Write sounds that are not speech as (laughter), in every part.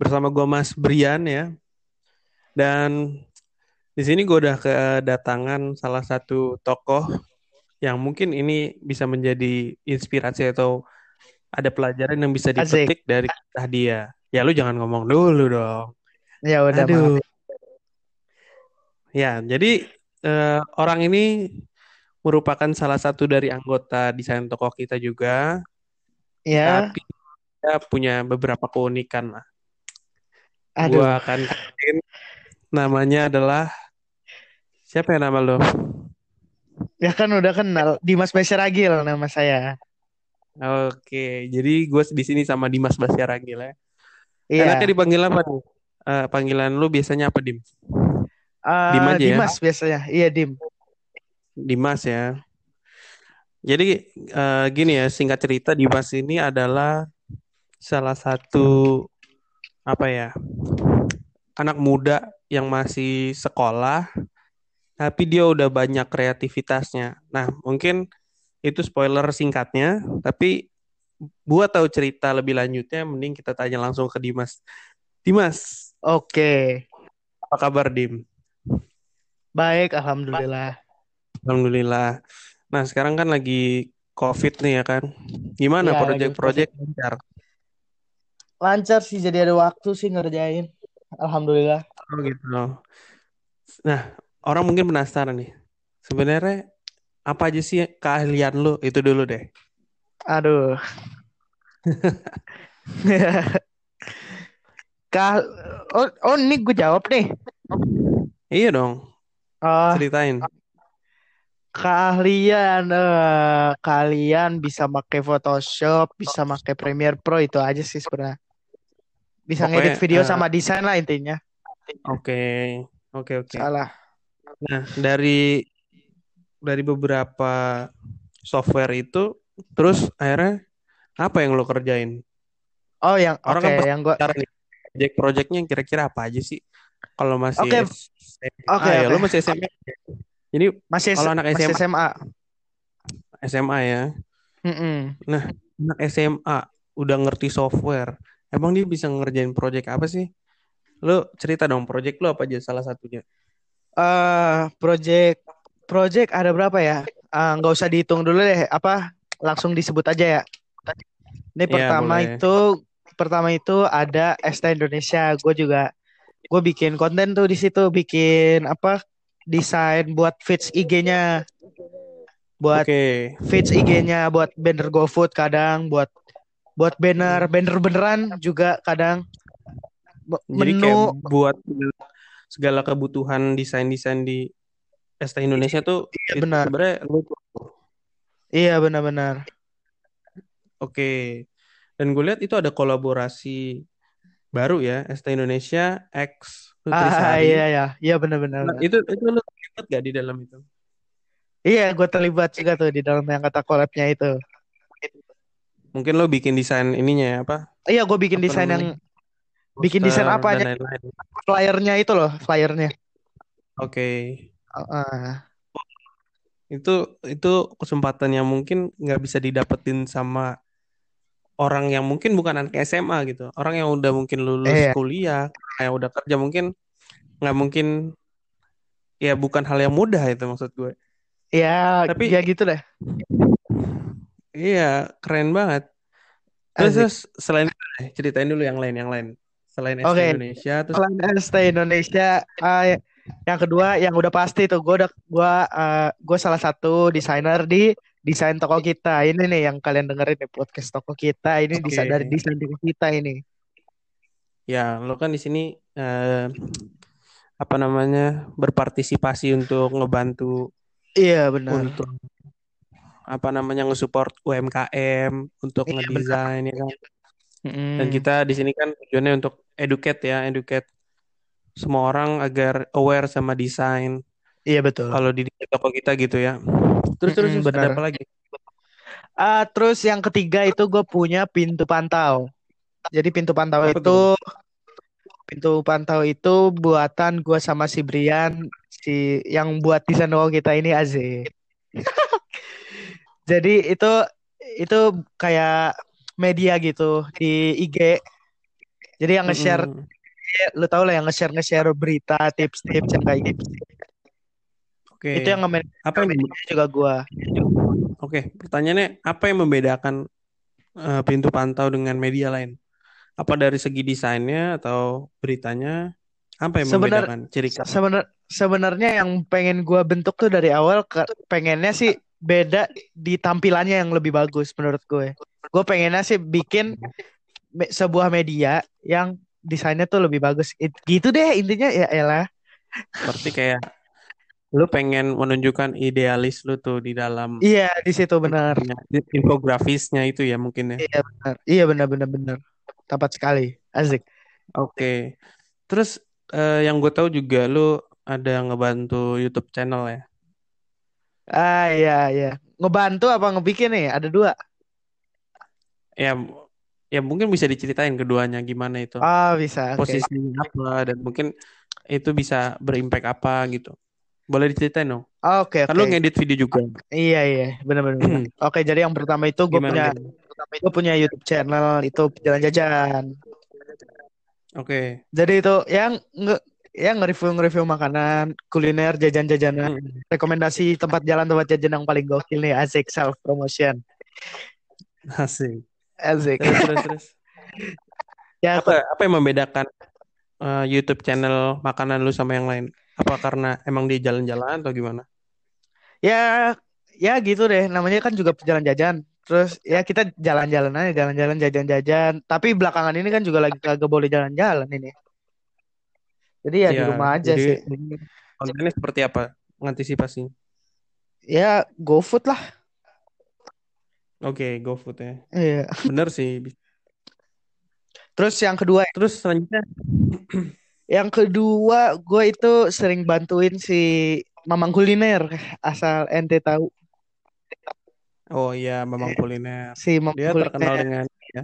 bersama gue Mas Brian ya. Dan di sini gue udah kedatangan salah satu tokoh yang mungkin ini bisa menjadi inspirasi atau ada pelajaran yang bisa dipetik Asik. dari kisah dia. Ya lu jangan ngomong dulu dong. Ya udah Aduh. Ya, jadi uh, orang ini merupakan salah satu dari anggota desain tokoh kita juga. Ya. Tapi dia punya beberapa keunikan lah. Aduh. Gua akan kenalin namanya adalah siapa ya nama lo? Ya kan udah kenal Dimas Basyaragil nama saya. Oke, jadi gue di sini sama Dimas Basyaragil ya. Iya. Enaknya dipanggil apa nih? Uh, panggilan lu biasanya apa Dim? Uh, Dim aja ya? Dimas ya? biasanya. Iya Dim. Dimas ya. Jadi uh, gini ya, singkat cerita Dimas ini adalah salah satu apa ya anak muda yang masih sekolah tapi dia udah banyak kreativitasnya. Nah, mungkin itu spoiler singkatnya, tapi buat tahu cerita lebih lanjutnya mending kita tanya langsung ke Dimas. Dimas. Oke. Apa kabar, Dim? Baik, alhamdulillah. Alhamdulillah. Nah, sekarang kan lagi COVID nih ya kan. Gimana ya, proyek-proyek lancar? Lancar sih, jadi ada waktu sih ngerjain. Alhamdulillah. Oh gitu. Nah, orang mungkin penasaran nih. Sebenarnya apa aja sih keahlian lu? Itu dulu deh. Aduh. (laughs) Kah oh, oh ini gue jawab nih. Iya dong. Uh, Ceritain. Keahlian uh, kalian bisa pakai Photoshop, bisa pakai Premiere Pro itu aja sih sebenarnya. Bisa Pokoknya, ngedit video uh, sama desain lah intinya. Oke, okay. oke, okay, oke. Okay. Salah. Nah, dari dari beberapa software itu, terus akhirnya apa yang lo kerjain? Oh, yang orang okay, kan yang gua nih, project projectnya kira-kira apa aja sih? Kalau masih Oke. Okay. Oke, okay, ya, lo masih SMA. Jadi masih kalau anak SMA, masih SMA. SMA ya. Mm -mm. Nah, anak SMA udah ngerti software Emang dia bisa ngerjain project apa sih? Lu cerita dong project lu apa aja salah satunya? Eh uh, project project ada berapa ya? Ah, nggak uh, usah dihitung dulu deh. Apa langsung disebut aja ya. Ini ya, pertama boleh. itu pertama itu ada Esta Indonesia. Gue juga gue bikin konten tuh di situ, bikin apa desain buat feeds IG-nya. Buat okay. feeds IG-nya, buat banner GoFood kadang, buat buat banner banner beneran juga kadang. Jadi menu. kayak buat segala kebutuhan desain desain di ST Indonesia tuh iya, benar. sebenarnya iya benar-benar. Oke. Dan gue lihat itu ada kolaborasi baru ya ST Indonesia X Ah iya iya. Iya benar-benar. Nah, itu itu lu terlibat gak di dalam itu? Iya, gue terlibat juga tuh di dalam yang kata collabnya itu. Mungkin lo bikin desain ininya ya apa? Iya, gue bikin apa desain yang bikin desain apa aja? Flyernya itu loh, flyernya. Oke. Okay. Uh. Itu itu kesempatan yang mungkin nggak bisa didapetin sama orang yang mungkin bukan anak SMA gitu. Orang yang udah mungkin lulus eh, kuliah, yang udah kerja mungkin nggak mungkin ya bukan hal yang mudah itu maksud gue. Ya, tapi ya gitu deh. Iya, keren banget. Terus, terus selain itu ceritain dulu yang lain, yang lain. Selain ST okay. Indonesia, terus selain ST Indonesia, uh, yang kedua yang udah pasti tuh gue udah gue uh, gue salah satu desainer di desain toko kita ini nih yang kalian dengerin nih podcast toko kita ini okay. desain dari desain toko kita ini. Ya, lo kan di sini uh, apa namanya berpartisipasi untuk ngebantu. Iya benar. Untuk apa namanya nge-support UMKM untuk iya, ngedesain ya kan. Mm. Dan kita di sini kan tujuannya untuk educate ya, educate semua orang agar aware sama desain. Iya betul. Kalau di toko kita gitu ya. Terus terus mm, ada apa lagi? Uh, terus yang ketiga itu gue punya pintu pantau. Jadi pintu pantau apa itu pintu pantau itu buatan gue sama si Brian si yang buat desain toko kita ini Aze. (laughs) Jadi itu itu kayak media gitu di IG. Jadi yang nge-share Mm-mm. lu tau lah yang nge-share nge-share berita, tips-tips yang kayak gitu. Oke. Itu yang nge Apa yang juga gua. Oke, pertanyaannya apa yang membedakan uh, pintu pantau dengan media lain? Apa dari segi desainnya atau beritanya? Apa yang Sebenar, membedakan ciri khas? sebenar, sebenarnya yang pengen gua bentuk tuh dari awal ke, pengennya sih beda di tampilannya yang lebih bagus menurut gue. Gue pengennya sih bikin me- sebuah media yang desainnya tuh lebih bagus. It- gitu deh intinya ya elah. Berarti kayak lu pengen menunjukkan idealis lu tuh di dalam Iya di situ benar. infografisnya itu ya mungkin ya. Iya benar. Iya benar benar benar. Tepat sekali. Asik. Oke. Terus eh, yang gue tahu juga lu ada ngebantu YouTube channel ya. Ah iya iya. Ngebantu apa ngebikin nih? Ada dua. Ya ya mungkin bisa diceritain keduanya gimana itu. Ah bisa. Oke. Posisinya apa dan mungkin itu bisa berimpact apa gitu. Boleh diceritain dong? Ah, Oke Kan oke. lu ngedit video juga. Iya iya benar benar. benar. Oke jadi yang pertama itu gue punya gue punya YouTube channel itu jalan jajan. Oke. Jadi itu yang nge yang nge-review nge-review makanan, kuliner, jajan-jajanan, Mm, rekomendasi tempat jalan tempat jajan yang paling gokil nih asik self promotion. Asik. Asik. Terus terus terus. (laughs) Ya Apa apa yang membedakan eh, YouTube channel makanan lu sama yang lain? Apa karena emang dia jalan-jalan atau gimana? ya ya gitu deh namanya kan juga jalan jajan. Terus ya kita jalan-jalan aja jalan-jalan jajan-jajan. Tapi belakangan ini kan juga lagi kagak boleh jalan-jalan ini. Jadi ya di Iya, rumah aja jadi sih. kontennya seperti apa? Mengantisipasi. Ya GoFood lah. Oke, GoFood ya. Iya. Bener sih. Terus yang kedua Terus selanjutnya, Yang kedua, gue itu sering bantuin si Mamang Kuliner, asal ente tahu. oh iya, memang kuliner. Si Mamang Dia Kuliner. terkenal dengan ya,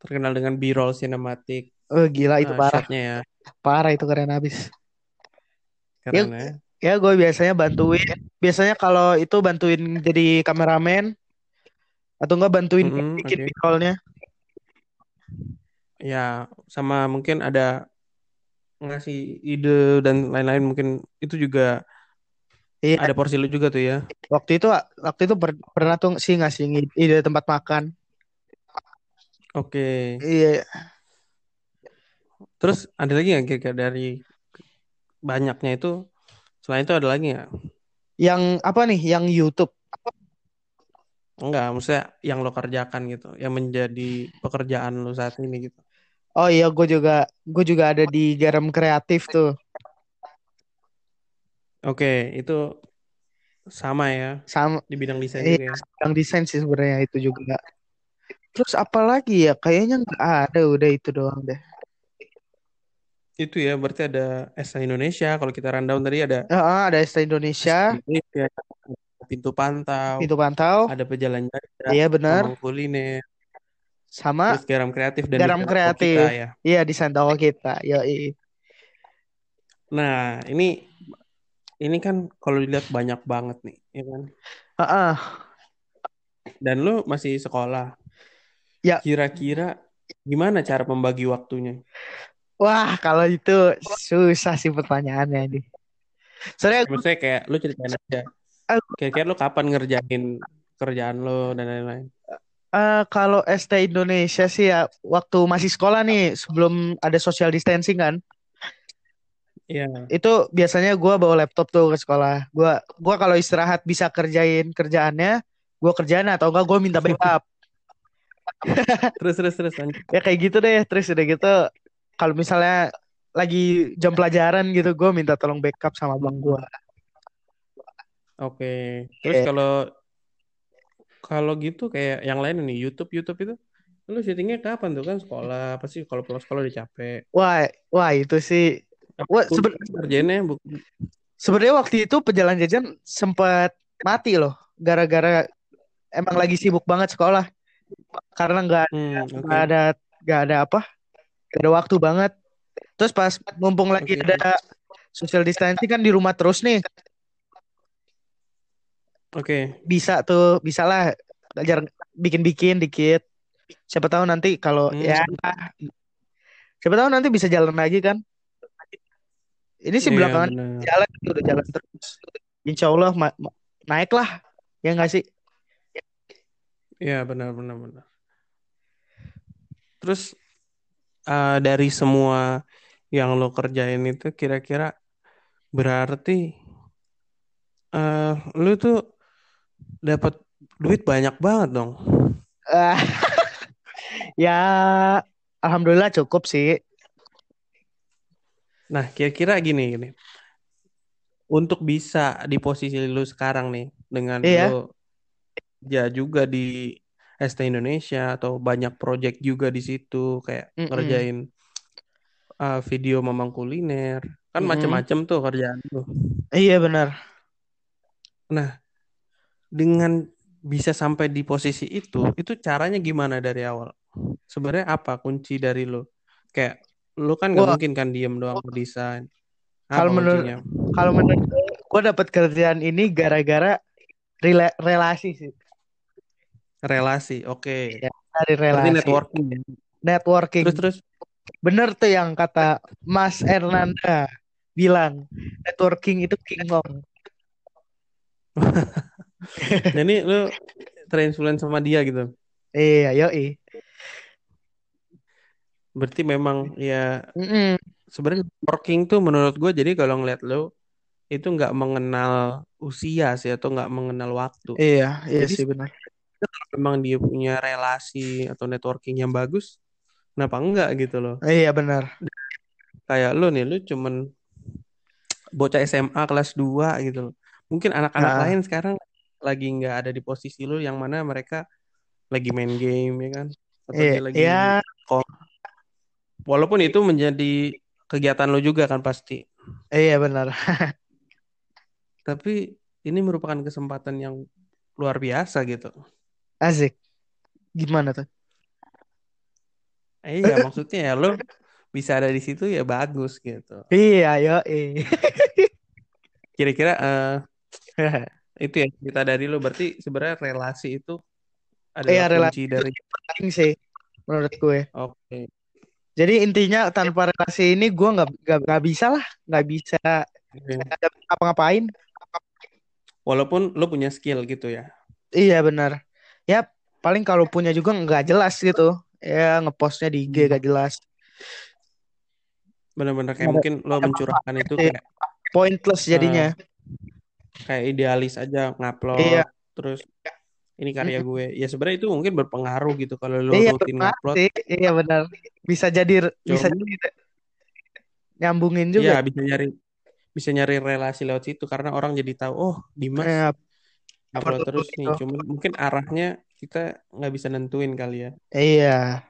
terkenal dengan B-roll sinematik Oh gila itu eh, parah. ya. Parah itu keren habis. Keren ya. Ya gue biasanya bantuin. Biasanya kalau itu bantuin jadi kameramen. Atau enggak bantuin Mm-mm, bikin oke. b-rollnya. Ya, sama mungkin ada ngasih ide dan lain-lain mungkin itu juga Iya. ada porsi lu juga tuh ya. Waktu itu waktu itu per- pernah tuh sih ngasih ide tempat makan. Oke. Iya. Terus ada lagi nggak kira-kira dari banyaknya itu selain itu ada lagi nggak? Yang apa nih? Yang YouTube. Enggak, maksudnya yang lo kerjakan gitu, yang menjadi pekerjaan lo saat ini gitu. Oh iya, gue juga gue juga ada di Garam Kreatif tuh. Oke, itu sama ya Sama di bidang desain Iya, juga ya. yang desain sih sebenarnya itu juga. Terus apa lagi ya? Kayaknya nggak ada, udah itu doang deh. Itu ya, berarti ada Esa Indonesia. Kalau kita rundown tadi ada Ah, ada Esta Indonesia, Indonesia, Pintu Pantau, Pintu Pantau, ada Pejalan Jajan, iya benar, Kuliner, sama terus Garam Kreatif dan Garam Kreatif. kita ya. Iya desain toko kita, yoi. Nah, ini ini kan kalau dilihat banyak banget nih, ya kan? Ah, ah. Dan lu masih sekolah. Ya. Kira-kira gimana cara membagi waktunya? Wah, kalau itu susah sih pertanyaannya ini. Soalnya Maksudnya kayak lu ceritain aja. Kira-kira lu kapan ngerjain kerjaan lo dan lain-lain? eh, kalau ST Indonesia sih ya waktu masih sekolah nih sebelum ada social distancing kan, Iya. itu biasanya gua bawa laptop tuh ke sekolah. Gua gua kalau istirahat bisa kerjain kerjaannya, gua kerjain atau enggak gua minta backup. (laughs) Terus terus terus lanjut. ya kayak gitu deh terus udah gitu kalau misalnya lagi jam pelajaran gitu gue minta tolong backup sama bang gue Oke. Terus Oke. kalau kalau gitu kayak yang lain nih YouTube YouTube itu lu syutingnya kapan tuh kan sekolah pasti kalau pulang sekolah udah capek. wah wah itu sih Wah, seben- kerjanya bukan sebenarnya waktu itu pejalan jajan sempat mati loh gara-gara emang lagi sibuk banget sekolah karena nggak hmm, nggak ada nggak ada apa nggak ada waktu banget terus pas mumpung lagi Oke. ada social distancing kan di rumah terus nih Oke. bisa tuh bisa lah belajar bikin-bikin dikit siapa tahu nanti kalau Hmm. ya siapa tahu nanti bisa jalan lagi kan ini sih Iya belakangan benar. jalan udah jalan terus insya Allah ma- ma- naik lah ya nggak sih Iya benar benar benar. Terus uh, dari semua yang lo kerjain itu kira-kira berarti uh, lo tuh dapat duit banyak banget dong. (laughs) Ya alhamdulillah cukup sih Nah, kira-kira gini gini. Untuk bisa di posisi lo sekarang nih dengan iya lo ya juga di ST Indonesia atau banyak project juga di situ kayak Mm-mm. ngerjain uh, video memang kuliner kan Mm-mm. macem-macem tuh kerjaan tuh. iya benar Nah, dengan bisa sampai di posisi itu, itu caranya gimana dari awal? Sebenarnya apa kunci dari lo? Kayak lo kan nggak Wah. mungkin kan diem doang desain. Kalau menurut- kalau menurut gue dapat kerjaan ini gara-gara rela- relasi sih Relasi, oke. Iya, dari Berarti relasi networking. ya. networking Terus terus. bener tuh yang kata Mas Ernanda bilang networking itu king kong (laughs) Jadi lo terinfluence sama dia gitu. iya yoi Berarti memang ya Mm-mm. sebenarnya networking tuh menurut gue jadi kalau ngeliat lo itu nggak mengenal usia sih atau nggak mengenal waktu. iya iya Jadi sih benar memang dia punya relasi atau networking yang bagus, kenapa enggak gitu loh? iya benar Kayak lu nih, lu cuman bocah SMA kelas 2 gitu loh. Mungkin anak-anak Ah. lain sekarang lagi nggak ada di posisi lu yang mana mereka lagi main game ya kan? Atau iya dia lagi iya walaupun itu menjadi kegiatan lu juga kan pasti. iya benar (laughs) Tapi ini merupakan kesempatan yang luar biasa gitu. Asik. Gimana tuh? Eh, iya, maksudnya ya lu bisa ada di situ ya bagus gitu. iya yoi. (laughs) Kira-kira (laughs) eh, itu ya cerita dari lu. Berarti sebenarnya relasi itu adalah Iya, relasi kunci dari penting sih menurut gue. Oke. Jadi intinya tanpa relasi ini gue nggak nggak nggak bisa lah. Nggak bisa bisa apa-ngapain. Walaupun lu punya skill gitu ya. Iya benar. Ya paling kalau punya juga nggak jelas gitu. Ya ngepostnya di IG Hmm. gak jelas. benar-benar kayak Ada- mungkin lo mencurahkan itu Iya. kayak Pointless jadinya. kayak idealis aja ngupload Iya. terus ini karya gue ya sebenarnya itu mungkin berpengaruh gitu kalau lo iya rutin ngupload. Iya benar. Bisa jadi bisa Cuman- jadi nyambungin ya juga. bisa nyari bisa nyari relasi lewat situ karena orang jadi tahu oh Dimas Ya, upload terus nih gitu. cuman mungkin arahnya kita nggak bisa nentuin kali ya iya.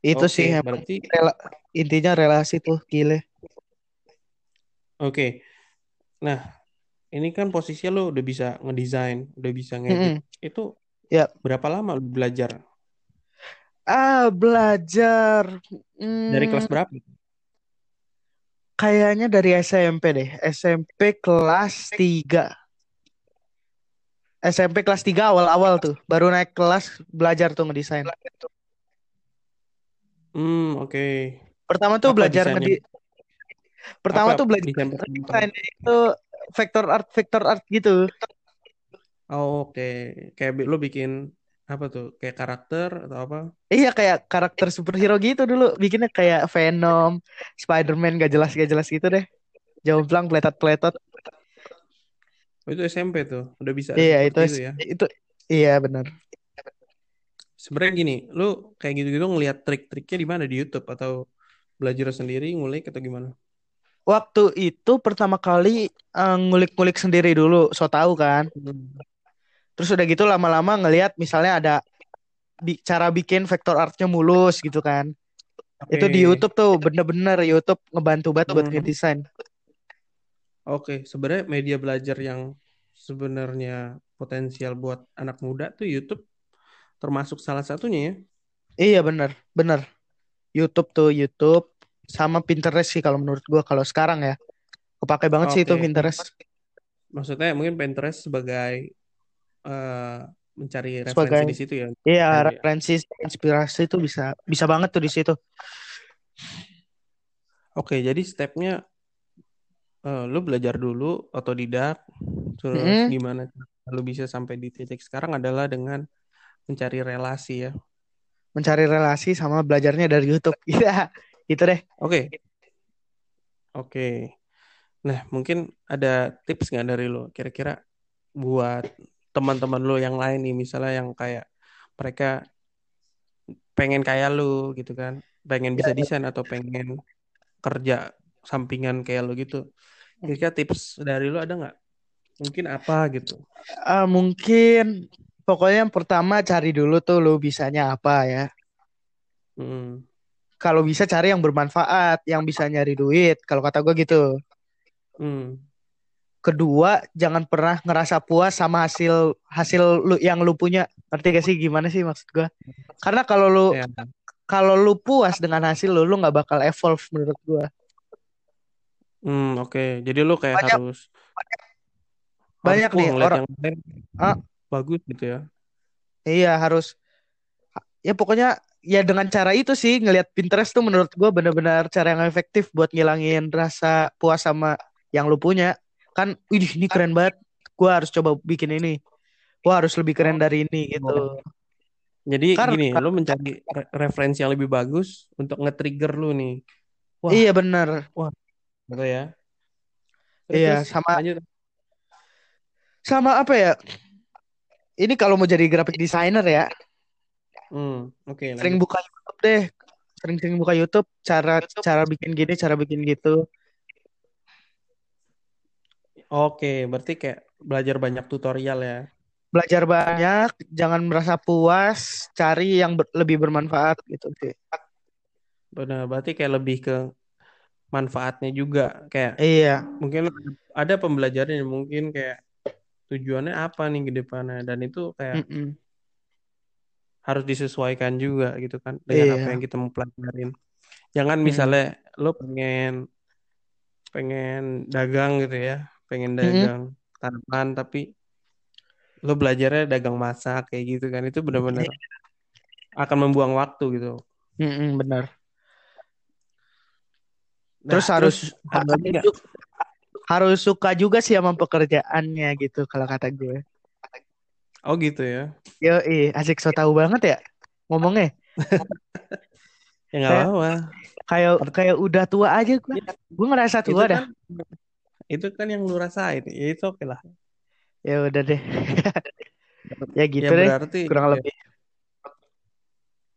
Itu Oke, sih berarti rela- intinya relasi tuh gile. Oke. Nah, ini kan posisinya lo udah bisa ngedesain, udah bisa ngedit. Itu Ya. berapa lama lo belajar? Ah belajar. Dari Hmm, kelas berapa? Kayaknya dari SMP deh. SMP kelas 3. SMP kelas 3 awal-awal tuh. Baru naik kelas belajar tuh ngedesain. Hmm, oke. Pertama tuh Apa belajar ngedi Pertama Apa tuh belajar desain itu vector art vector art gitu. Oh, oke. Kayak bi- lo bikin apa tuh? Kayak karakter atau apa? Iya kayak karakter superhero gitu dulu. Bikinnya kayak Venom, Spider-Man gak jelas gak jelas gitu deh. Jomplang peletot-peletot. Oh, itu SMP tuh. Udah bisa Iya itu itu ya. itu iya benar. Sebenarnya gini, lo kayak gitu-gitu ngelihat trik-triknya di mana di YouTube atau belajar sendiri, ngulik atau gimana? Waktu itu pertama kali eh, ngulik-ngulik sendiri dulu, so tahu kan. Hmm. Terus udah gitu lama-lama ngelihat misalnya ada bi- cara bikin vektor artnya mulus gitu kan. Itu di. YouTube tuh bener-bener YouTube ngebantu banget buat Hmm. ngedesain. Oke, sebenarnya media belajar yang sebenarnya potensial buat anak muda tuh YouTube termasuk salah satunya ya. Iya bener, bener. YouTube tuh YouTube sama Pinterest sih kalau menurut gua kalau sekarang ya. Kepake banget sih itu. Pinterest. Maksudnya mungkin Pinterest sebagai eh, mencari referensi Sebagai di situ ya. iya ya. referensi inspirasi itu bisa bisa banget tuh di situ. Oke, jadi stepnya eh, lu belajar dulu otodidak, terus Mm-mm. gimana lu bisa sampai di titik sekarang adalah dengan mencari relasi ya. Mencari relasi sama belajarnya dari YouTube. (laughs) Iya, itu deh. Oke, oke. Nah, mungkin ada tips nggak dari lo kira-kira buat teman-teman lo yang lain nih, misalnya yang kayak mereka pengen kayak lu gitu kan, pengen bisa desain atau pengen kerja sampingan kayak lo gitu. Kira-kira tips dari lo ada nggak? Mungkin apa gitu? Ah, mungkin pokoknya yang pertama cari dulu tuh lu bisanya apa ya. Hmm. Kalau bisa cari yang bermanfaat, yang bisa nyari duit. Kalau kata gue gitu. Hmm. Kedua, jangan pernah ngerasa puas sama hasil hasil lu yang lu punya. Ngerti gak sih gimana sih maksud gue? Karena kalau lu Ya. kalau lu puas dengan hasil lu, lu nggak bakal evolve menurut gue. Hmm, oke. Jadi lu kayak Banyak- harus banyak harus, wah, nih orang- yang lain Ah. bagus gitu ya. Iya harus ya pokoknya ya dengan cara itu sih ngelihat Pinterest tuh menurut gue benar-benar cara yang efektif buat ngilangin rasa puas sama yang lu punya kan wih ini keren banget gue harus coba bikin ini gue harus lebih keren dari ini gitu Jadi Karena- gini, lu mencari re- referensi yang lebih bagus untuk nge-trigger lu nih. Wah. iya bener Gitu ya. Iya, sama- lanjut. sama apa ya ini kalau mau jadi graphic designer ya Hmm, oke. sering lanjut. buka YouTube deh sering-sering buka YouTube cara cara bikin gini cara bikin gitu Oke, berarti kayak belajar banyak tutorial ya. belajar banyak jangan merasa puas cari yang ber- lebih bermanfaat gitu sih Benar, berarti kayak lebih ke manfaatnya juga. Kayak iya mungkin ada pembelajaran yang mungkin kayak tujuannya apa nih ke depannya dan itu kayak Mm-mm. harus disesuaikan juga gitu kan dengan Iya. apa yang kita mau pelajarin. Jangan misalnya lo pengen pengen dagang gitu ya, pengen dagang tanaman tapi lo belajarnya dagang masak kayak gitu kan itu benar-benar Iya. akan membuang waktu gitu. Mm-mm, benar Nah, terus harus nggak? harus, harus suka juga sih sama pekerjaannya gitu kalau kata gue Oh gitu ya. yo asik so tahu banget ya ngomongnya (laughs) Ya nggak Kayak- apa-apa. kayak kayak udah tua aja gue gue ngerasa Itu tua dah kan itu kan yang lu rasain. Ya itu oke lah. ya udah deh (laughs) ya gitu ya deh berarti kurang ya, lebih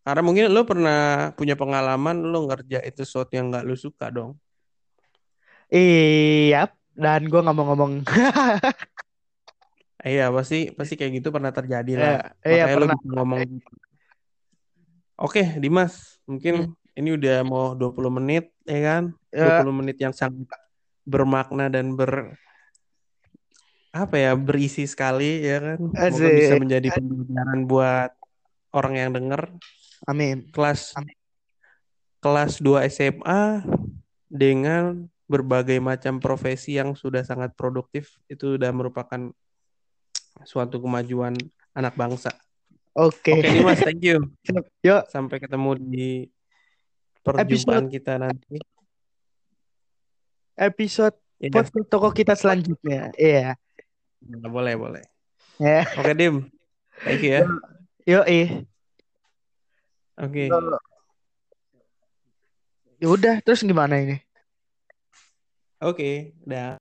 karena mungkin lu pernah punya pengalaman lu ngerjain sesuatu yang nggak lu suka dong. iya dan gue nggak mau ngomong Iya pasti pasti kayak gitu pernah terjadi lah. iya Makanya lu pernah bisa ngomong. Oke Dimas, mungkin ini udah mau 20 menit ya kan? Ya, 20 menit yang sangat bermakna dan ber apa ya berisi sekali ya kan? Asik. bisa menjadi pembelajaran buat orang yang denger amin kelas Amin. kelas 2 SMA dengan berbagai macam profesi yang sudah sangat produktif itu sudah merupakan suatu kemajuan anak bangsa. oke Oke Dimas, thank you. (laughs) yuk Sampai ketemu di perjumpaan kita nanti. Episode Ya, podcast toko kita selanjutnya iya boleh, boleh. ya Oke Dim, thank you ya. yuk ih Oke. ya udah terus gimana ini Oke, dah.